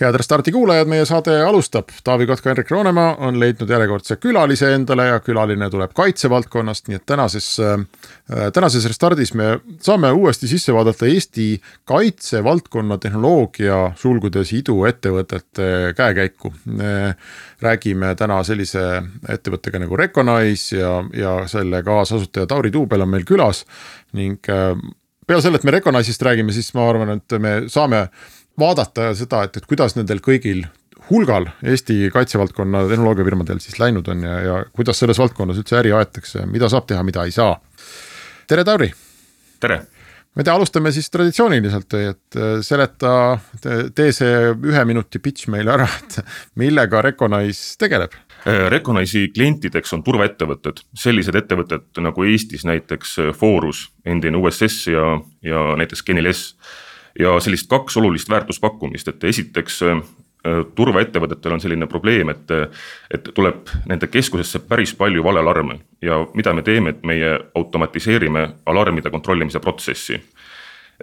head Restardi kuulajad, meie saade alustab. Taavi Kotka, Henrik Roonemaa on leidnud järjekordse külalise endale ja külaline tuleb kaitsevaldkonnast, nii et tänases äh,, tänases Restardis me saame uuesti sisse vaadata Eesti kaitsevaldkonna tehnoloogia, sulgudes iduettevõtete käekäiku. räägime täna sellise ettevõttega nagu Recognize ja, ja selle kaasasutaja Tauri Tuubel on meil külas ning äh, peale selle, et me Recognize'ist räägime, siis ma arvan, et me saame vaadata seda, et, et kuidas nendel kõigil hulgal Eesti kaitsevaldkonna tehnoloogiafirmadel siis läinud on ja, ja kuidas selles valdkonnas üldse äri aetakse, mida saab teha, mida ei saa. tere, Tauri. tere. ma ei tea, alustame siis traditsiooniliselt, et äh, seleta, tee see ühe minuti pitch meile ära, et millega Recognize tegeleb äh, Recognize'i klientideks on turvaettevõtted, sellised ettevõtted nagu Eestis näiteks äh, Forus, endine USS ja, ja näiteks Genil-S ja sellist kaks olulist väärtuspakkumist, et esiteks äh, turvaettevõtetel on selline probleem, et, et tuleb nende keskusesse päris palju valealarme ja mida me teeme, et meie automatiseerime alarmide kontrollimise protsessi.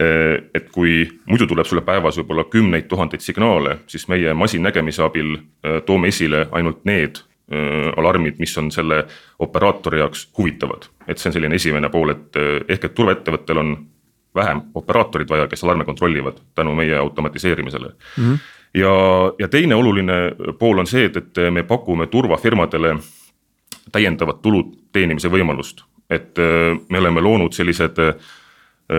Äh, et kui muidu tuleb sulle päevas võib-olla kümneid tuhandeid signaale, siis meie masinnägemise abil äh, toome esile ainult need alarmid, mis on selle operaatori jaoks huvitavad. et see on selline esimene pool, et ehk et turvaettevõttel on vähem operaatorid vaja, kes alarme kontrollivad tänu meie automatiseerimisele mm. -hmm. ja, ja teine oluline pool on see, et, et me pakume turvafirmadele täiendavat tulu teenimise võimalust. et äh, me oleme loonud sellised äh,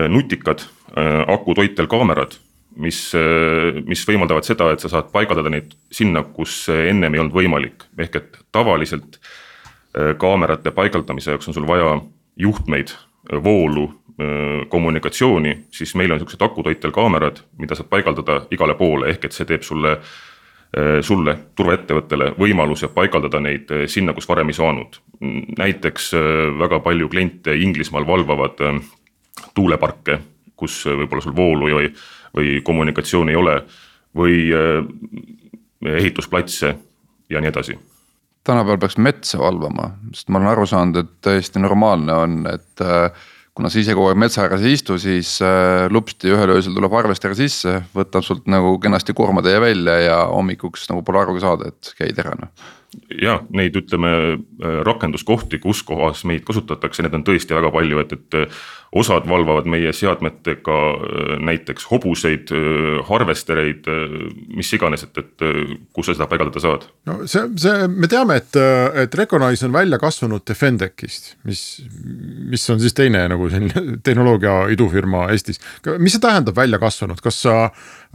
nutikad äh, akutoitel kaamerad, mis, mis võimaldavad seda, et sa saad paigaldada neid sinna, kus ennem ei olnud võimalik, ehk et tavaliselt kaamerate paigaldamise jaoks on sul vaja juhtmeid, voolu kommunikatsiooni, siis meil on siuksed akutoitel kaamerad, mida saab paigaldada igale poole, ehk et see teeb sulle, sulle, turvaettevõttele võimaluse paigaldada neid sinna, kus varem ei saanud. näiteks väga palju kliente Inglismaal valvavad tuuleparke, kus võib-olla sul voolu või, või kommunikatsiooni ei ole või ehitusplatse ja nii edasi tänapäeval peaks metsa valvama, sest ma olen aru saanud, et täiesti normaalne on, et äh, kuna sa ise kogu aeg metsa ääres ei istu, siis äh, lupsti ühel öösel tuleb harvester sisse, võtab sult nagu kenasti koormatäie välja ja hommikuks nagu pole arugi saada, et käid ära noh ja neid ütleme äh, rakenduskohti, kus kohas meid kasutatakse, neid on tõesti väga palju, et, et äh, osad valvavad meie seadmetega äh, näiteks hobuseid, harvestereid, mis iganes, et, et kus sa seda paigaldada saad. no see, see, me teame, et, et Recognize on välja kasvanud Defendecist, mis, mis on siis teine nagu selline tehnoloogia idufirma Eestis. mis see tähendab välja kasvanud, kas sa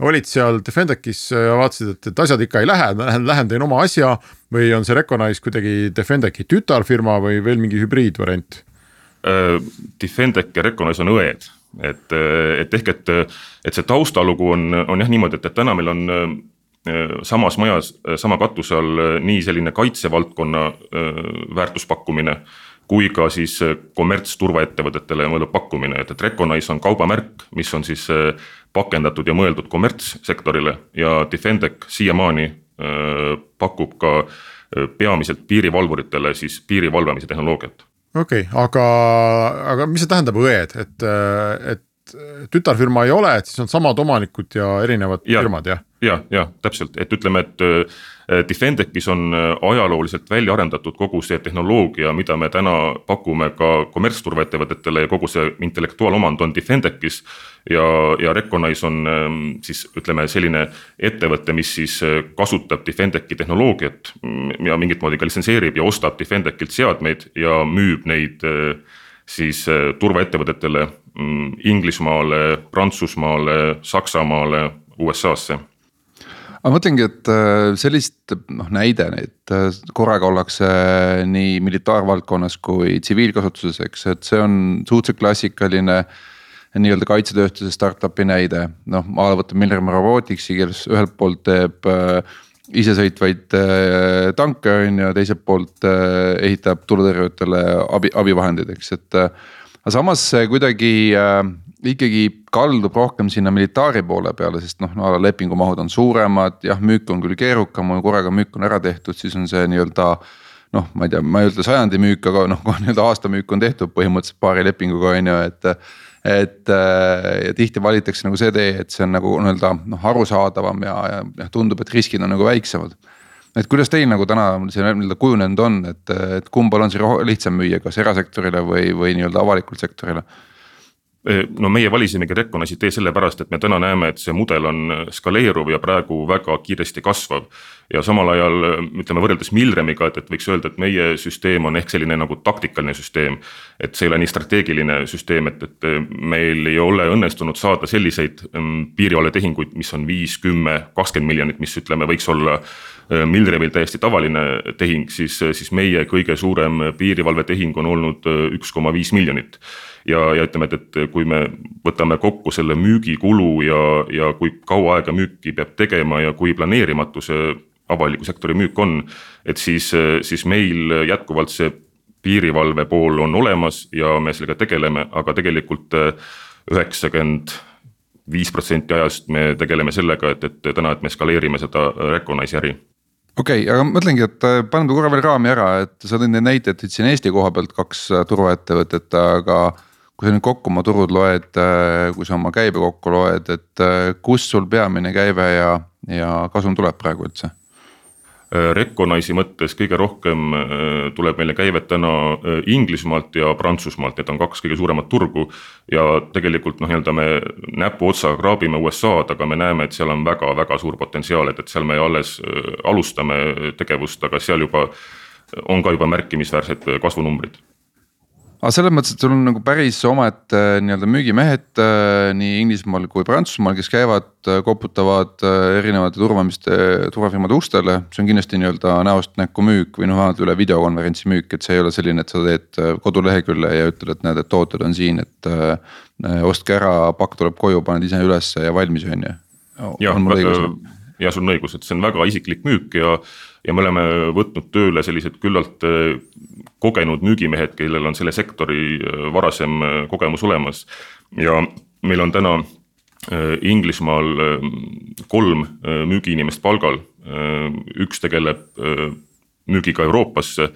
olid seal Defendec'is ja vaatasid, et, et asjad ikka ei lähe, lähen, lähen teen oma asja. Või on see Recognize kuidagi Defendec'i tütarfirma või veel mingi hübriidvariant uh,? Defendec ja Recognize on õed, et, et ehk, et, et see taustalugu on, on jah niimoodi, et, et täna meil on samas majas, sama katuse all nii selline kaitsevaldkonna väärtuspakkumine kui ka siis kommertsturvaettevõtetele mõeldud pakkumine, et, et Recognize on kaubamärk, mis on siis pakendatud ja mõeldud kommertssektorile ja Defendec siiamaani äh, pakub ka peamiselt piirivalvuritele siis piiri valvamise tehnoloogiat. okei okay,, aga, aga mis see tähendab õed, et, et tütarfirma ei ole, et siis on samad omanikud ja erinevad ja, firmad jah? Ja, ja täpselt, et ütleme, et Äh, Defendec'is on äh, ajalooliselt välja arendatud kogu see tehnoloogia, mida me täna pakume ka kommertsturvaettevõtetele ja kogu see intellektuaalomand on Defendec'is. ja, ja Recognize on ähm, siis ütleme selline ettevõte, mis siis äh, kasutab Defendec'i tehnoloogiat mm, ja mingit moodi ka litsenseerib ja ostab Defendec'ilt seadmeid ja müüb neid siis turvaettevõtetele mm, Inglismaale, Prantsusmaale, Saksamaale, USA-sse ma mõtlengi, et äh, sellist noh näide, et äh, korraga ollakse nii militaarvaldkonnas kui tsiviilkasutuses, eks, et see on suhteliselt klassikaline nii-öelda kaitsetööstuse startup'i näide, noh, ma võtan Milrem Roboticsi, kes ühelt poolt teeb äh, isesõitvaid tanke on ju, teiselt poolt ehitab tuletõrjujatele abi, abivahendeid, eks, et. aga samas see kuidagi ikkagi kaldub rohkem sinna militaari poole peale, sest noh no,, lepingumahud on suuremad, jah, müük on küll keerukam, korraga müük on ära tehtud, siis on see nii-öelda noh, ma ei tea, ma ei ütle sajandi müük, aga noh, nii-öelda aasta müük on tehtud põhimõtteliselt paari lepinguga on ju, et et ja tihti valitakse nagu see tee, et see on nagu nii-öelda noh, arusaadavam ja, ja tundub, et riskid on nagu väiksemad. et kuidas teil nagu täna see nii-öelda kujunenud on, et, et kumbal on see lihtsam müüa, kas erasektorile või, või nii-öelda avalikule sektorile? No meie valisimegi Recognise idee sellepärast, et me täna näeme, et see mudel on skaleeruv ja praegu väga kiiresti kasvav. ja samal ajal ütleme võrreldes Milremiga, et, et võiks öelda, et meie süsteem on ehk selline nagu taktikaline süsteem. et see ei ole nii strateegiline süsteem, et, et meil ei ole õnnestunud saada selliseid mm, piirivalvetehinguid, mis on viis, kümme, kakskümmend miljonit, mis ütleme, võiks olla Milremil täiesti tavaline tehing, siis, siis meie kõige suurem piirivalvetehing on olnud üks koma viis miljonit ja, ja ütleme, et, et kui me võtame kokku selle müügikulu ja, ja kui kaua aega müüki peab tegema ja kui planeerimatu see avaliku sektori müük on. et siis, siis meil jätkuvalt see piirivalve pool on olemas ja me sellega tegeleme, aga tegelikult üheksakümmend viis protsenti ajast me tegeleme sellega, et, et täna, et me skaleerime seda Recognize'i äri okei okay,, aga mõtlengi, et äh, paneme korra veel raami ära, et sa tõid neid näiteid siin Eesti koha pealt kaks äh, turvaettevõtet, aga kui sa nüüd kokku oma turud loed, äh, kui sa oma käibe kokku loed, et kust sul peamine käive ja, ja kasum tuleb praegu üldse? Äh, Recognise'i mõttes kõige rohkem tuleb meile käivet täna Inglismaalt ja Prantsusmaalt, need on kaks kõige suuremat turgu. ja tegelikult noh, nii-öelda me näpuotsaga kraabime USA-d, aga me näeme, et seal on väga-väga suur potentsiaal, et, et seal me alles alustame tegevust, aga seal juba on ka juba märkimisväärsed kasvunumbrid aga selles mõttes, et sul on nagu päris omaette äh, nii-öelda müügimehed äh, nii Inglismaal kui Prantsusmaal, kes käivad, äh, koputavad erinevate turvamiste, turvafirmade ustele. see on kindlasti nii-öelda näost näkku müük või noh, vähemalt üle videokonverentsi müük, et see ei ole selline, et sa teed kodulehekülje ja ütled, et näed, et tooted on siin, et ostke ära, pakk tuleb koju, paned ise ülesse ja valmis, on ju. jah, sul on õigus, et see on väga isiklik müük ja, ja me oleme võtnud tööle sellised küllalt äh, kogenud müügimehed, kellel on selle sektori äh, varasem äh, kogemus olemas. ja meil on täna Inglismaal kolm müügiinimest palgal, üks tegeleb müügiga Euroopasse,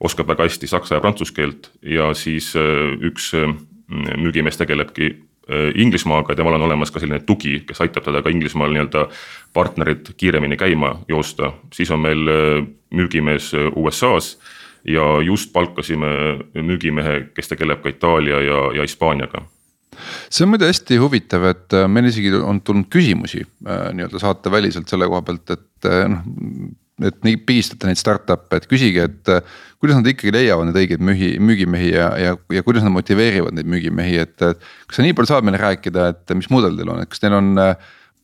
oskab väga hästi saksa ja prantsuse keelt ja siis üks müügimees tegelebki Inglismaaga ja temal on olemas ka selline tugi, kes aitab teda ka Inglismaal nii-öelda partnerid kiiremini käima joosta. siis on meil äh, müügimees äh, USA-s ja just palkasime müügimehe, kes tegeleb ka Itaalia ja, ja Hispaaniaga see on muide hästi huvitav, et meil isegi on tulnud küsimusi nii-öelda saateväliselt selle koha pealt, et noh et nii pigistate neid startup'e, et küsige, et äh, kuidas nad ikkagi leiavad neid õigeid müügi, müügimehi ja, ja, ja kuidas nad motiveerivad neid müügimehi, et. kas sa nii palju saad meile rääkida, et mis mudel teil on, et kas teil on äh,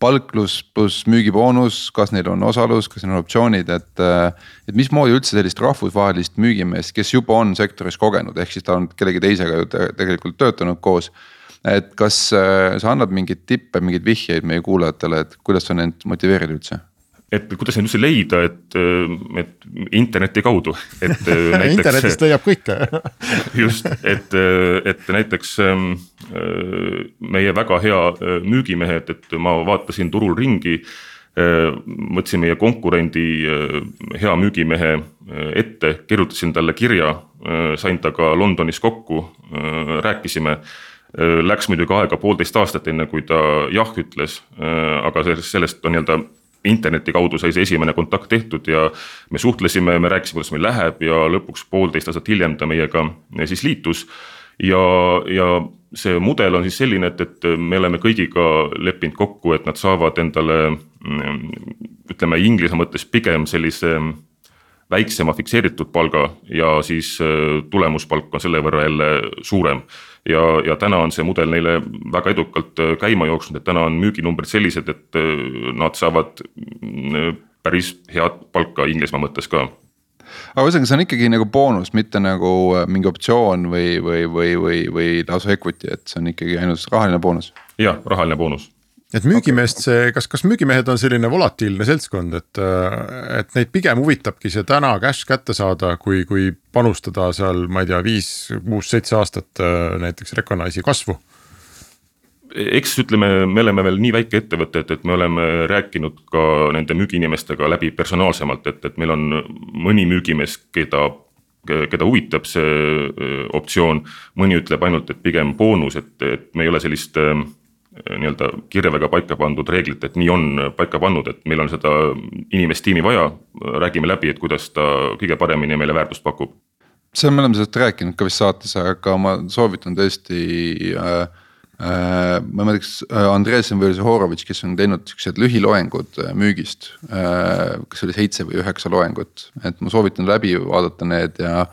palk pluss, pluss müügiboonus, kas neil on osalus, kas neil on optsioonid, et. Äh, et mismoodi üldse sellist rahvusvahelist müügimeest, kes juba on sektoris kogenud, ehk siis ta on kellegi teisega ju tegelikult töötanud koos et kas sa annad mingeid tippe, mingeid vihjeid meie kuulajatele, et kuidas sa neid motiveerid üldse? Et kuidas neid üldse leida, et, et interneti kaudu, et näiteks. internetist leiab kõike just, et, et näiteks ähm, meie väga hea äh, müügimehed, et ma vaatasin turul ringi. Äh, võtsin meie konkurendi äh, hea müügimehe ette, kirjutasin talle kirja, sain temaga Londonis kokku, rääkisime Läks muidugi aega poolteist aastat, enne kui ta jah ütles, aga sellest, sellest on nii-öelda interneti kaudu sai see esimene kontakt tehtud ja me suhtlesime, me rääkisime, kuidas meil läheb ja lõpuks poolteist aastat hiljem ta meiega siis liitus. ja, ja see mudel on siis selline, et, et me oleme kõigiga leppinud kokku, et nad saavad endale ütleme Inglise mõttes pigem sellise väiksema fikseeritud palga ja siis tulemuspalk on selle võrra jälle suurem. Ja, ja täna on see mudel neile väga edukalt äh, käima jooksnud, et täna on müüginumbrid sellised, et äh, nad saavad äh, päris head palka Inglismaa mõttes ka. Aga ühesõnaga, see on ikkagi nagu boonus, mitte nagu mingi optsioon või, või, või, või, või lausa equity, et see on ikkagi ainult rahaline boonus. jah, rahaline boonus et müügimeest see, kas, kas müügimehed on selline volatiilne seltskond, et, et neid pigem huvitabki see täna cash kätte saada, kui, kui panustada seal, ma ei tea, viis, kuus, seitse aastat näiteks Recognize'i kasvu? Eks ütleme, me oleme veel nii väike ettevõte, et, et me oleme rääkinud ka nende müügiinimestega läbi personaalsemalt, et, et meil on mõni müügimees, keda keda huvitab see optsioon, mõni ütleb ainult, et pigem boonus, et, et me ei ole sellist nii-öelda kirvega paika pandud reeglit, et nii on paika pannud, et meil on seda inimest tiimi vaja. räägime läbi, et kuidas ta kõige paremini meile väärtust pakub. see, me oleme sellest rääkinud ka vist saates, aga ma soovitan tõesti äh, Äh, ma ei mäleta, kas äh, Andresen või Horovitš, kes on teinud siuksed lühiloengud äh, müügist. kas oli seitse või üheksa loengut, et ma soovitan läbi vaadata need ja.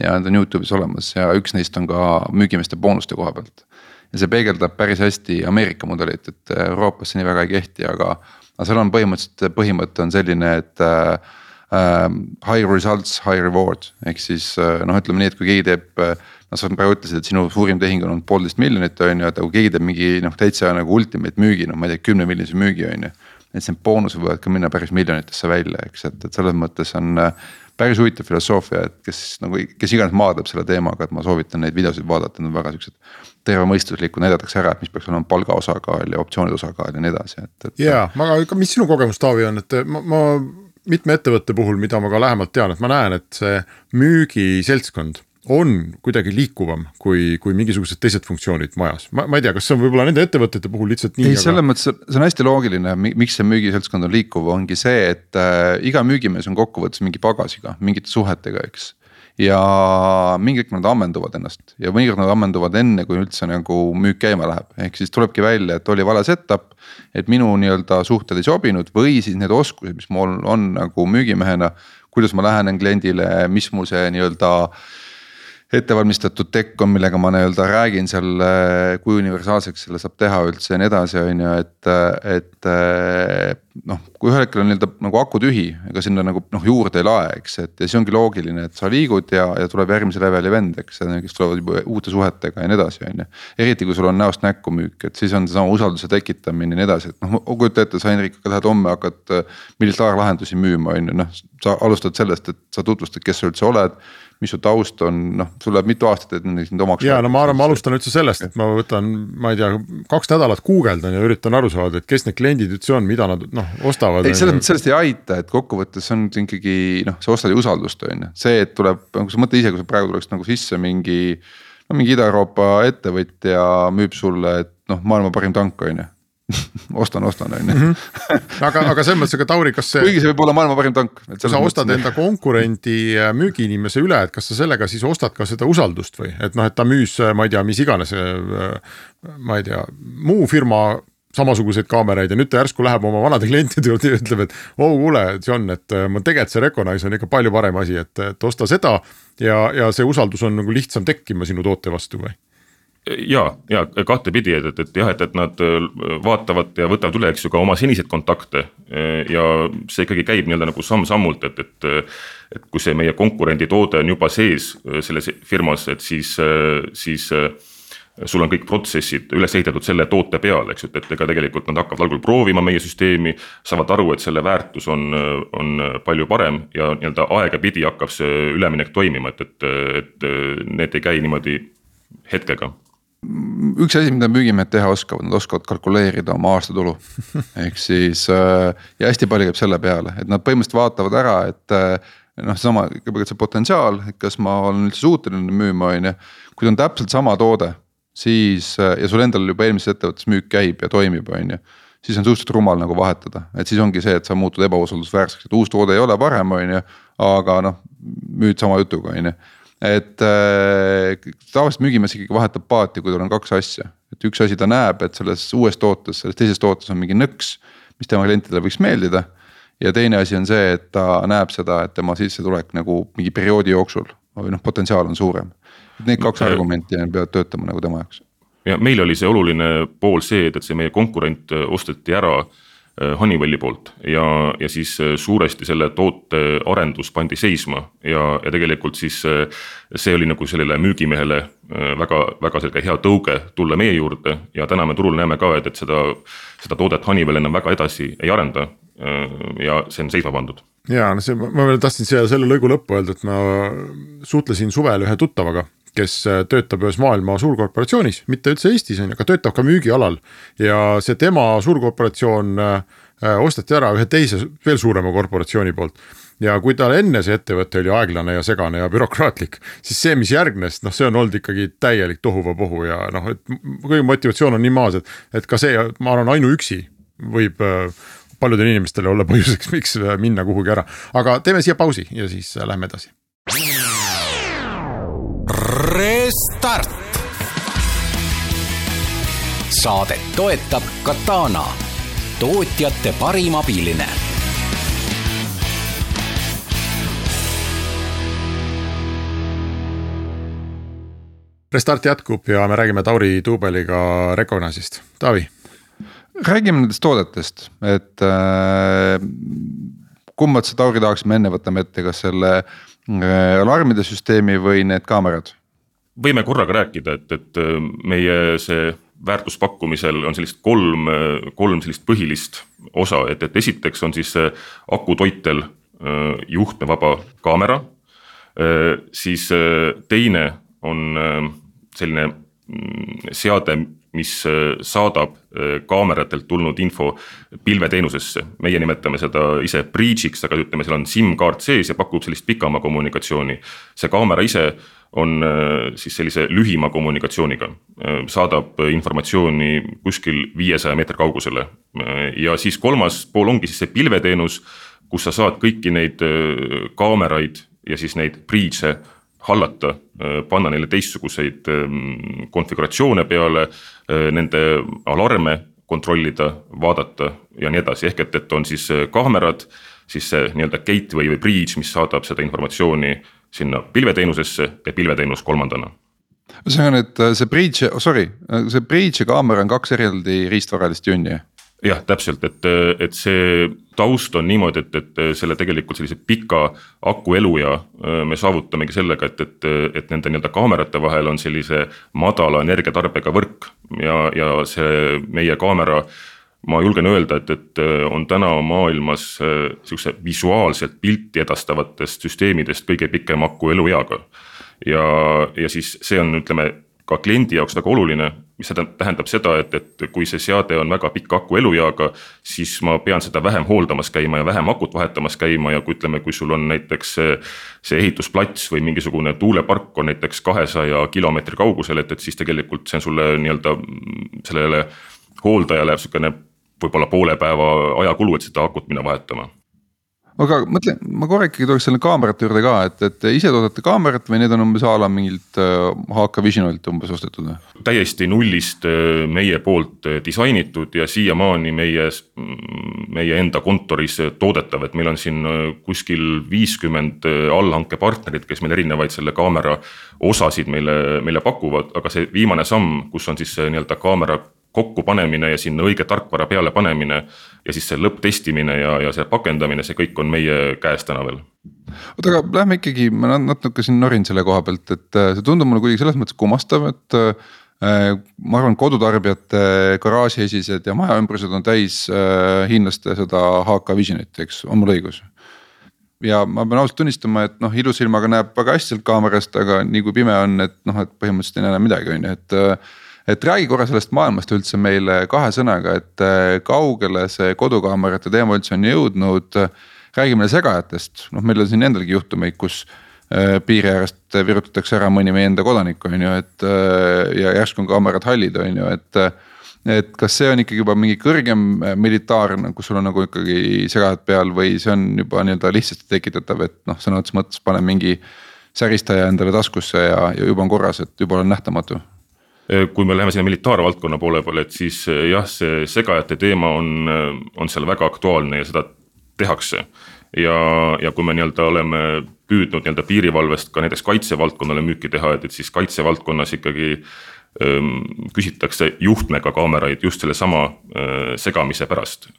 ja need on Youtube'is olemas ja üks neist on ka müügimeeste boonuste koha pealt. Ja see peegeldab päris hästi Ameerika mudelit, et Euroopas see nii väga ei kehti, aga. aga seal on põhimõtteliselt põhimõte on selline, et äh, high results, high reward ehk siis noh, ütleme nii, et kui keegi teeb noh, sa praegu ütlesid, et sinu suurim tehing on olnud poolteist miljonit, on ju, et kui keegi teeb mingi noh, täitsa nagu ultimate müügi, noh, ma ei tea, kümne miljonise müügi, on ju. et need boonused võivad ka minna päris miljonitesse välja, eks, et, et selles mõttes on äh, päris huvitav filosoofia, et kes nagu, kes iganes maadleb selle teemaga, et ma soovitan neid videosid vaadata, need on väga siuksed. tervemõistuslikud, näidatakse ära, et mis peaks olema palga osakaal ja optsioonide osakaal ja nii edasi, et, et. ja, aga mis sinu kogemus, Taavi on, et ma, ma mitme ettevõtte puhul, mida ma ka lähemalt tean, et ma näen, et see müügiseltskond on kuidagi liikuvam kui, kui mingisugused teised funktsioonid majas, ma, ma ei tea, kas see on võib-olla nende ettevõtete puhul lihtsalt nii. ei aga..., selles mõttes see on hästi loogiline, miks see müügiseltskond on liikuv, ongi see, et äh, iga müügimees on kokkuvõttes mingi pagasiga, mingite suhetega, eks. ja mingi hetk nad ammenduvad ennast ja mõnikord nad ammenduvad enne, kui üldse nagu müük käima läheb, ehk siis tulebki välja, et oli vale setup. et minu nii-öelda suhted ei sobinud või siis need oskused, mis mul on nagu müügimehena, kuidas ma lähenen kliendile, mis mul see nii-öelda ettevalmistatud tekk on, millega ma nii-öelda räägin seal, kui universaalseks selle saab teha üldse ja nii edasi, on ju, et, et. noh, kui ühel hetkel on nii-öelda nagu aku tühi, ega sinna nagu noh juurde ei lae, eks, et ja see ongi loogiline, et sa liigud ja, ja tuleb järgmise leveli vend, eks, kes tulevad juba uute suhetega ja nii edasi, on ju. eriti kui sul on näost näkku müük, et siis on seesama usalduse tekitamine ja nii edasi, et noh, kujuta ette, sa Henrik lähed homme hakkad militaarlahendusi müüma, on ju, noh. sa alustad sellest, et sa tutvustad, kes sa üldse oled mis su taust on, noh, sul läheb mitu aastat, et neid omaks. ja no ma arvan, ma alustan üldse sellest, et ma võtan, ma ei tea, kaks nädalat guugeldan ja üritan aru saada, et kes need kliendid üldse on, mida nad noh ostavad. ei, selles mõttes sellest ei aita, et kokkuvõttes on ikkagi noh, sa ostad ju usaldust, on ju, see, et tuleb, kui sa mõtle ise, kui sa praegu tuleks nagu sisse mingi. no mingi Ida-Euroopa ettevõtja müüb sulle, et noh, maailma parim tank, on ju ostan, ostan on ju. Mhm. aga, aga selles mõttes, aga Tauri, kas see. kuigi see võib olla maailma parim tank. kui sa ostad mõttes... enda konkurendi äh, müügiinimese üle, et kas sa sellega siis ostad ka seda usaldust või, et noh, et ta müüs, äh, ma ei tea, mis iganes. Äh, ma ei tea, muu firma samasuguseid kaameraid ja nüüd ta järsku läheb oma vanade klientide juurde ja ütleb, et oh kuule, John, et ma tegelikult see Recognize on ikka palju parem asi, et, et osta seda. ja, ja see usaldus on nagu lihtsam tekkima sinu toote vastu või? Ja, ja kahtepidi, et, et, et jah, et, et nad äh, vaatavad ja võtavad üle, eks ju, ka oma seniseid kontakte. Äh, ja see ikkagi käib nii-öelda nagu samm-sammult, et, et. et kui see meie konkurendi toode on juba sees äh, selles firmas, et siis, siis sul on kõik protsessid üles ehitatud selle toote peale, eks ju, et ega tegelikult nad hakkavad algul proovima meie süsteemi. saavad aru, et selle väärtus on, on palju parem ja nii-öelda aegapidi hakkab see üleminek toimima, et, et, et need ei käi niimoodi hetkega üks asi, mida müügimehed teha oskavad, nad oskavad kalkuleerida oma aastatulu. ehk siis äh, ja hästi palju käib selle peale, et nad põhimõtteliselt vaatavad ära, et äh, noh, seesama kõigepealt see potentsiaal, et kas ma olen üldse suuteline müüma, on ju. kui ta on täpselt sama toode, siis äh, ja sul endal juba eelmises ettevõttes müük käib ja toimib, on ju siis on suhteliselt rumal nagu vahetada, et siis ongi see, et sa muutud ebausaldusväärseks, et uus toode ei ole parem, on ju. aga noh, müüd sama jutuga, on ju et äh, tavaliselt müügimees ikkagi vahetab paati, kui tal on kaks asja. et üks asi ta näeb, et selles uues tootes, selles teises tootes on mingi nõks, mis tema klientidele võiks meeldida. ja teine asi on see, et ta näeb seda, et tema sissetulek nagu mingi perioodi jooksul või noh, potentsiaal on suurem. need kaks argumenti peavad töötama nagu tema jaoks ja meil oli see oluline pool see, et, et see meie konkurent osteti ära Äh, Honeywelli poolt ja, ja siis äh, suuresti selle toote arendus pandi seisma ja, ja tegelikult siis äh, see oli nagu sellele müügimehele väga, väga selge hea tõuge tulla meie juurde ja täna me turul näeme ka, et, et seda, seda toodet Honeywell enam väga edasi ei arenda. ja see on seisma pandud. ja no see, ma veel tahtsin siia selle lõigu lõppu öelda, et ma suhtlesin suvel ühe tuttavaga kes töötab ühes maailma suurkorporatsioonis, mitte üldse Eestis on ju, aga töötab ka müügialal. ja see tema suurkorporatsioon äh, osteti ära ühe teise veel suurema korporatsiooni poolt ja kui tal enne see ettevõte oli aeglane ja segane ja bürokraatlik, siis see, mis järgnes, noh, see on olnud ikkagi täielik tohuvabohu ja noh, et kõige motivatsioon on nii maas, et, et ka see, ma arvan, ainuüksi võib äh, paljudele inimestele olla põhjuseks, miks minna kuhugi ära, aga teeme siia pausi ja siis äh, lähme edasi. Restart. saadet toetab Katana, tootjate parim abiline Restart jätkub ja me räägime Tauri Tuubeliga Recognizist, Taavi. räägime nendest toodetest, et äh, kummad sa Tauri tahaksime enne võtame ette, kas selle äh, alarmide süsteemi või need kaamerad? Võime korraga rääkida, et, et äh, meie see väärtuspakkumisel on sellist kolm, äh, kolm sellist põhilist osa, et, et esiteks on siis akutoitel äh, juhtmevaba kaamera. siis teine on selline mm, seade, mis saadab kaameratelt tulnud info pilveteenusesse, meie nimetame seda ise breach'iks, aga ütleme, seal on SIM-kaart sees ja pakub sellist pikamaa kommunikatsiooni. see kaamera ise on äh, siis sellise lühima kommunikatsiooniga, äh, saadab informatsiooni kuskil viiesaja meetri kaugusele. Äh, ja siis kolmas pool ongi siis see pilveteenus, kus sa saad kõiki neid kaameraid ja siis neid breach'e hallata, panna neile teistsuguseid ähm, konfiguratsioone peale, nende alarme kontrollida, vaadata ja nii edasi, ehk et, et on siis kaamerad, siis see nii-öelda gateway või breach, mis saadab seda informatsiooni sinna pilveteenusesse ja pilveteenus kolmandana. Ühesõnaga, et äh, see bridge, oh, sorry, äh, see bridge ja kaamera on kaks eraldi riistvaralist junni? jah, täpselt, et, et see taust on niimoodi, et, et selle tegelikult sellise pika aku eluea me saavutamegi sellega, et, et, et nende nii-öelda kaamerate vahel on sellise madala energiatarbega võrk ja, ja see meie kaamera ma julgen öelda, et, et on täna maailmas sihukese visuaalselt pilti edastavatest süsteemidest kõige pikem aku elueaga. ja, ja siis see on, ütleme ka kliendi jaoks väga oluline, mis tähendab seda, et, et kui see seade on väga pika aku elueaga, siis ma pean seda vähem hooldamas käima ja vähem akut vahetamas käima ja kui ütleme, kui sul on näiteks see ehitusplats või mingisugune tuulepark on näiteks kahesaja kilomeetri kaugusel, et, et siis tegelikult see on sulle nii-öelda sellele hooldajale sihukene võib-olla poole päeva ajakulu, et seda akut minna vahetama aga mõtle, ma korra ikkagi tuleks selle kaamerate juurde ka, et, et ise toodate kaamerat või need on umbes a la mingilt HK äh, Visionilt umbes ostetud või? täiesti nullist äh, meie poolt äh, disainitud ja siiamaani meie, meie enda kontoris toodetav, et meil on siin kuskil viiskümmend allhankepartnerit, kes meil erinevaid selle kaamera osasid meile, meile pakuvad, aga see viimane samm, kus on siis nii-öelda kaamera kokkupanemine ja sinna õige tarkvara peale panemine. ja siis see lõpptestimine ja, ja see pakendamine, see kõik on meie käes täna veel. oota, aga lähme ikkagi, ma natuke siin norin selle koha pealt, et äh, see tundub mulle kuidagi selles mõttes kummastav, et äh, ma arvan, kodutarbijate garaažiesised ja majaümbrused on täis äh, hiinlaste seda HK Visionit, eks, on mul õigus? ja ma pean ausalt tunnistama, et noh, ilusilmaga näeb väga hästi sealt kaamerast, aga nii kui pime on, et noh, et põhimõtteliselt ei näe enam midagi, on ju, et et räägi korra sellest maailmast üldse meile kahe sõnaga, et äh, kaugele see kodukaamerate teema üldse on jõudnud. räägi meile segajatest, noh, meil on siin endalgi juhtumeid, kus äh, piiri äärest virutatakse ära mõni meie enda kodanik, on ju, et äh, ja järsku on kaamerad hallid, on ju, et et kas see on ikkagi juba mingi kõrgem militaarne, kus sul on nagu ikkagi segajad peal või see on juba nii-öelda lihtsasti tekitatav, et noh, sõna otseses mõttes pane mingi säristaja endale taskusse ja, ja juba on korras, et juba olen nähtamatu Äh, kui me läheme sinna militaarvaldkonna poole peale, et siis äh, jah, see segajate teema on, äh, on seal väga aktuaalne ja seda tehakse. ja, ja kui me nii-öelda oleme püüdnud nii-öelda piirivalvest ka näiteks kaitsevaldkonnale müüki teha, et, et siis kaitsevaldkonnas ikkagi ähm, küsitakse juhtmega kaameraid just sellesama äh, segamise pärast.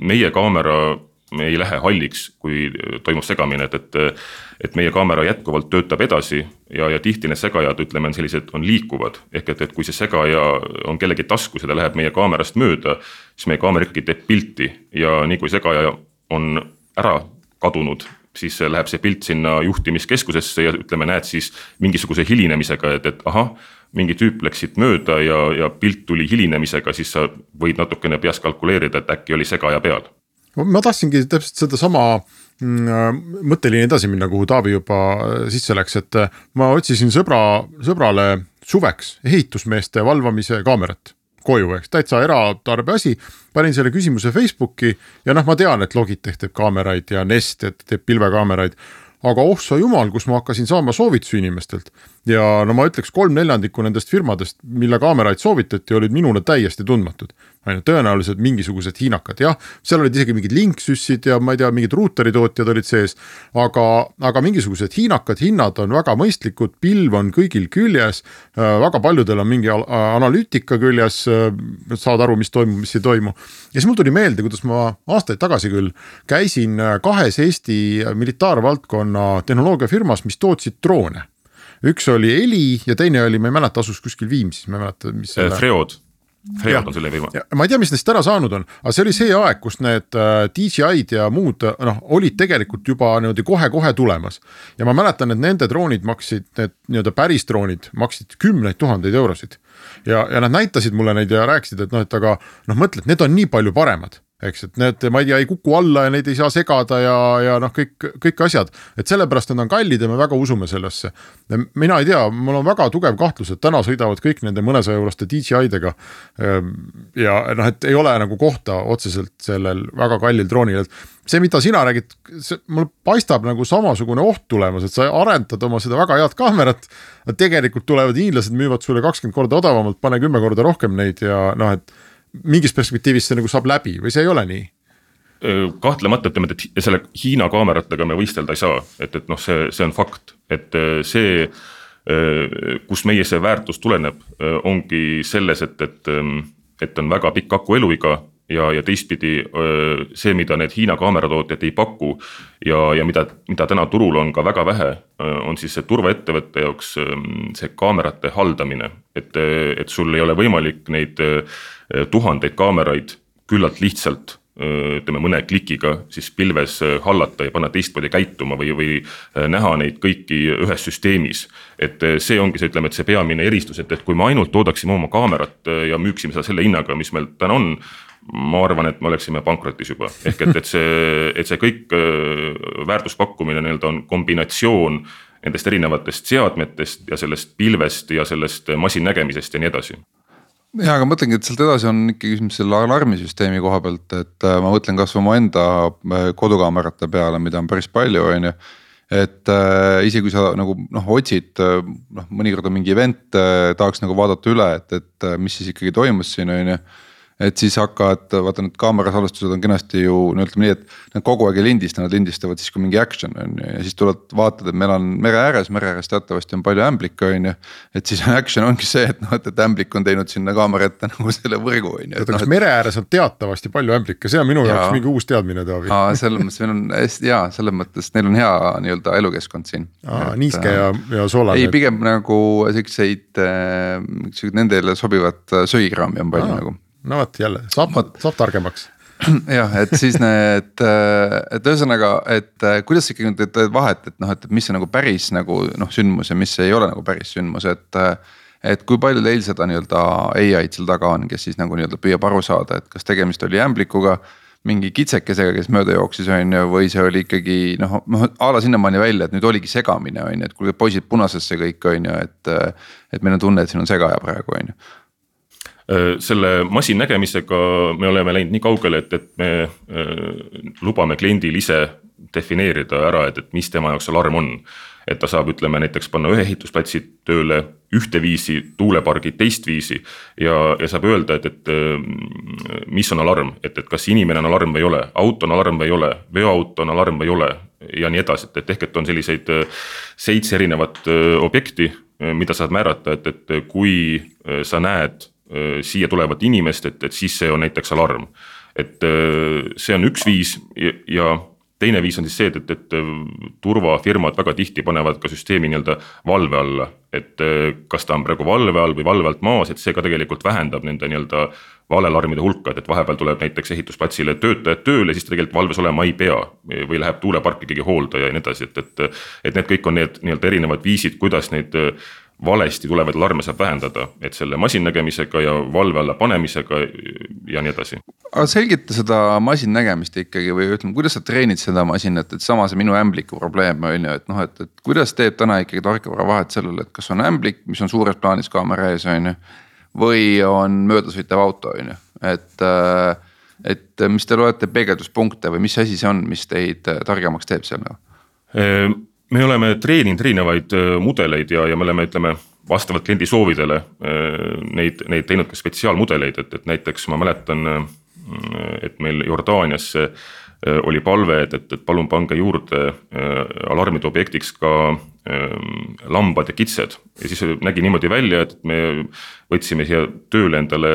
meie kaamera me ei lähe halliks, kui toimub segamine, et, et. et meie kaamera jätkuvalt töötab edasi ja, ja tihti need segajad, ütleme, on sellised, on liikuvad. ehk et, et kui see segaja on kellegi taskus ja ta läheb meie kaamerast mööda, siis meie kaamera ikkagi teeb pilti ja nii kui segaja on ära kadunud siis läheb see pilt sinna juhtimiskeskusesse ja ütleme, näed siis mingisuguse hilinemisega, et, et ahah, mingi tüüp läks siit mööda ja, ja pilt tuli hilinemisega, siis sa võid natukene peas kalkuleerida, et äkki oli segaja peal ma tahtsingi täpselt sedasama mm, mõtteliini edasi minna, kuhu Taavi juba äh, sisse läks, et äh, ma otsisin sõbra, sõbrale suveks ehitusmeeste valvamise kaamerat koju, eks täitsa eratarbe asi. panin selle küsimuse Facebooki ja noh, ma tean, et Logitech teeb kaameraid ja Nest teeb pilvekaameraid aga oh sa jumal, kus ma hakkasin saama soovitusi inimestelt. Ja no ma ütleks kolm neljandikku nendest firmadest, mille kaameraid soovitati, olid minule täiesti tundmatud. ju, tõenäoliselt mingisugused hiinakad, jah, seal olid isegi mingid linksüssid ja ma ei tea, mingid ruuteritootjad olid sees. aga, aga mingisugused hiinakad, hinnad on väga mõistlikud, pilv on kõigil küljes. Äh, väga paljudel on mingi analüütika küljes, äh, saad aru, mis toimub, mis ei toimu. ja siis mul tuli meelde, kuidas ma aastaid tagasi küll käisin äh, kahes Eesti militaarvaldkonna tehnoloogiafirmas, mis tootsid droone üks oli Heli ja teine oli, ma ei mäleta, asus kuskil Viimsis, ma ei mäleta, mis selle.... Freod Freod on selle firma. ma ei tea, mis neist ära saanud on, aga see oli see aeg, kus need äh, DJI-d ja muud noh, olid tegelikult juba niimoodi kohe-kohe tulemas. ja ma mäletan, et nende droonid maksid, need nii-öelda päris droonid maksid kümneid tuhandeid eurosid. ja, ja nad näitasid mulle neid ja rääkisid, et noh, et aga noh, mõtle, et need on nii palju paremad eks, et need, ma ei tea, ei kuku alla ja neid ei saa segada ja, ja noh, kõik, kõik asjad. et sellepärast nad on kallid ja me väga usume sellesse. mina ei tea, mul on väga tugev kahtlus, et täna sõidavad kõik nende mõnesaja euroste DJI-dega. Ehm, ja noh, et ei ole nagu kohta otseselt sellel väga kallil droonil, et see, mida sina räägid, see mul paistab nagu samasugune oht tulemas, et sa arendad oma seda väga head kaamerat. tegelikult tulevad hiinlased, müüvad sulle kakskümmend korda odavamalt, pane kümme korda rohkem neid ja noh, et mingis perspektiivis see nagu saab läbi või see ei ole nii? kahtlemata ütleme, et selle Hiina kaameratega me võistelda ei saa, et, et noh, see, see on fakt, et see, kus meie see väärtus tuleneb, ongi selles, et, et, et on väga pikk aku eluiga ja, ja teistpidi see, mida need Hiina kaameratootjad ei paku ja, ja mida, mida täna turul on ka väga vähe, on siis see turvaettevõtte jaoks see kaamerate haldamine. et, et sul ei ole võimalik neid tuhandeid kaameraid küllalt lihtsalt ütleme mõne klikiga siis pilves hallata ja panna teistmoodi käituma või, või näha neid kõiki ühes süsteemis. et see ongi see, ütleme, et see peamine eristus, et, et kui me ainult toodaksime oma kaamerat ja müüksime seda selle hinnaga, mis meil täna on. Ma arvan, et me oleksime pankrotis juba, ehk et, et see, et see kõik väärtuspakkumine nii-öelda on kombinatsioon nendest erinevatest seadmetest ja sellest pilvest ja sellest masinnägemisest ja nii edasi. Ja aga mõtlengi, et sealt edasi on ikkagi küsimus selle alarmisüsteemi koha pealt, et äh, ma mõtlen kasvõi omaenda äh, kodukaamerate peale, mida on päris palju, on ju. et äh, isegi kui sa nagu noh, otsid äh, noh, mõnikord on mingi event äh,, tahaks nagu vaadata üle, et, et äh, mis siis ikkagi toimus siin on ju et siis hakkavad, vaata need kaamera salvestused on kenasti ju no ütleme nii, et nad kogu aeg ei lindista, nad lindistavad siis, kui mingi action on ju ja siis tuled vaatad, et meil on mere ääres, mere ääres teatavasti on palju ämblikke on ju. et siis action ongi see, et noh, et, et ämblik on teinud sinna kaamera ette nagu selle võrgu on ju. oota, kas no, mere ääres on teatavasti palju ämblikke, see on minu ja. jaoks mingi uus teadmine, Taavi. aa, selles mõttes meil on hästi jaa, selles mõttes neil on hea nii-öelda elukeskkond siin. aa, niiske ja, ja soolane. ei, pigem nagu siukseid äh,, nendele sobivat söikraami on palju aa. nagu no vot jälle saab, saab targemaks jah, et siis need, et ühesõnaga, et kuidas sa ikkagi teed vahet, et noh, et mis see nagu päris nagu noh, sündmus ja mis ei ole nagu päris sündmus, et. et kui palju teil seda nii-öelda ai-d seal taga on, kes siis nagu nii-öelda püüab aru saada, et kas tegemist oli ämblikuga. mingi kitsekesega, kes mööda jooksis, on ju, või see oli ikkagi noh, noh a la sinnamaani välja, et nüüd oligi segamine, on ju, et kuulge poisid punasesse kõik, on ju, et. et meil on tunne, et siin on segaja praegu, on ju Äh, selle masinnägemisega me oleme läinud nii kaugele, et, et me äh, lubame kliendil ise defineerida ära, et, et mis tema jaoks alarm on. et ta saab, ütleme näiteks panna ühe ehitusplatsi tööle ühteviisi, tuulepargid teistviisi. ja, ja saab öelda, et, et mis on alarm, et, et kas inimene on alarm või ei ole, auto on alarm või ei ole, veoauto on alarm või ei ole ja nii edasi, et, et ehk, et on selliseid seitse erinevat objekti, mida saad määrata, et, et kui sa näed siia tulevat inimest, et, et siis see on näiteks alarm et äh, see on üks viis ja, ja teine viis on siis see, et, et, et äh, turvafirmad väga tihti panevad ka süsteemi nii-öelda valve alla. et äh, kas ta on praegu valve all või valve alt maas, et see ka tegelikult vähendab nende nii-öelda valealarmide hulka, et, et vahepeal tuleb näiteks ehitusplatsile töötajad tööle, siis ta tegelikult valves olema ei pea. või läheb tuuleparki keegi hooldaja ja nii edasi, et, et, et need kõik on need nii-öelda erinevad viisid, kuidas neid valesti tulevaid alarme saab vähendada, et selle masinnägemisega ja valve alla panemisega ja nii edasi. aga selgita seda masinnägemist ikkagi või ütleme, kuidas sa treenid seda masinat, et sama see minu ämbliku probleem on ju, et noh, et, et kuidas teeb täna ikkagi tarkvara vahet sellele, et kas on ämblik, mis on suures plaanis kaamera ees, on ju. või on möödasõitev auto, on ju, et äh, et mis te loete peegelduspunkte või mis asi see on, mis teid targemaks teeb seal nagu? Me oleme treeninud erinevaid äh, mudeleid ja, ja me oleme, ütleme vastavalt kliendi soovidele äh, neid, neid teinud ka spetsiaalmudeleid, et, et näiteks ma mäletan, äh, et meil Jordaanias oli palve, et, et, et palun pange juurde alarmide objektiks ka lambad ja kitsed. Ja siis nägi niimoodi välja, et me võtsime siia tööle endale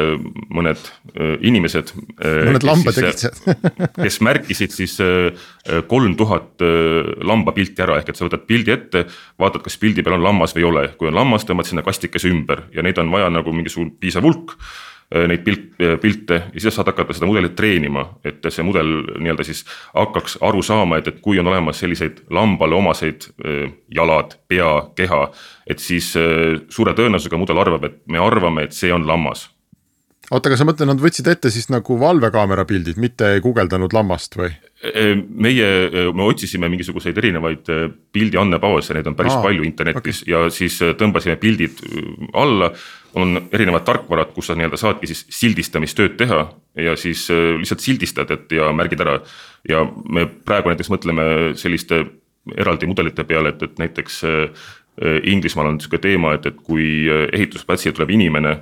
mõned inimesed. Mõned lambad ja kitsed. kes märkisid siis kolm tuhat lambapilti ära, ehk et sa võtad pildi ette, vaatad, kas pildi peal on lammas või ei ole, kui on lammas, tõmbad sinna kastikese ümber. Ja neid on vaja nagu mingisugune piisav hulk neid pilt, äh, pilte ja siis saad hakata seda mudelit treenima, et see mudel nii-öelda siis hakkaks aru saama, et, et kui on olemas selliseid lambale omaseid äh, jalad, pea, keha. et siis suure tõenäosusega mudel arvab, et me arvame, et see on lammas oota, aga sa mõtled, nad võtsid ette siis nagu valvekaamera pildid, mitte ei guugeldanud lammast või? Meie, me otsisime mingisuguseid erinevaid pildi andmebaase, neid on päris Aa, palju internetis okay. ja siis tõmbasime pildid alla. on erinevad tarkvarad, kus sa nii-öelda saadki siis sildistamistööd teha ja siis lihtsalt sildistad, et ja märgid ära. ja me praegu näiteks mõtleme selliste eraldi mudelite peale, et, et näiteks Inglismaal on sihuke teema, et, et kui ehitusplatsile tuleb inimene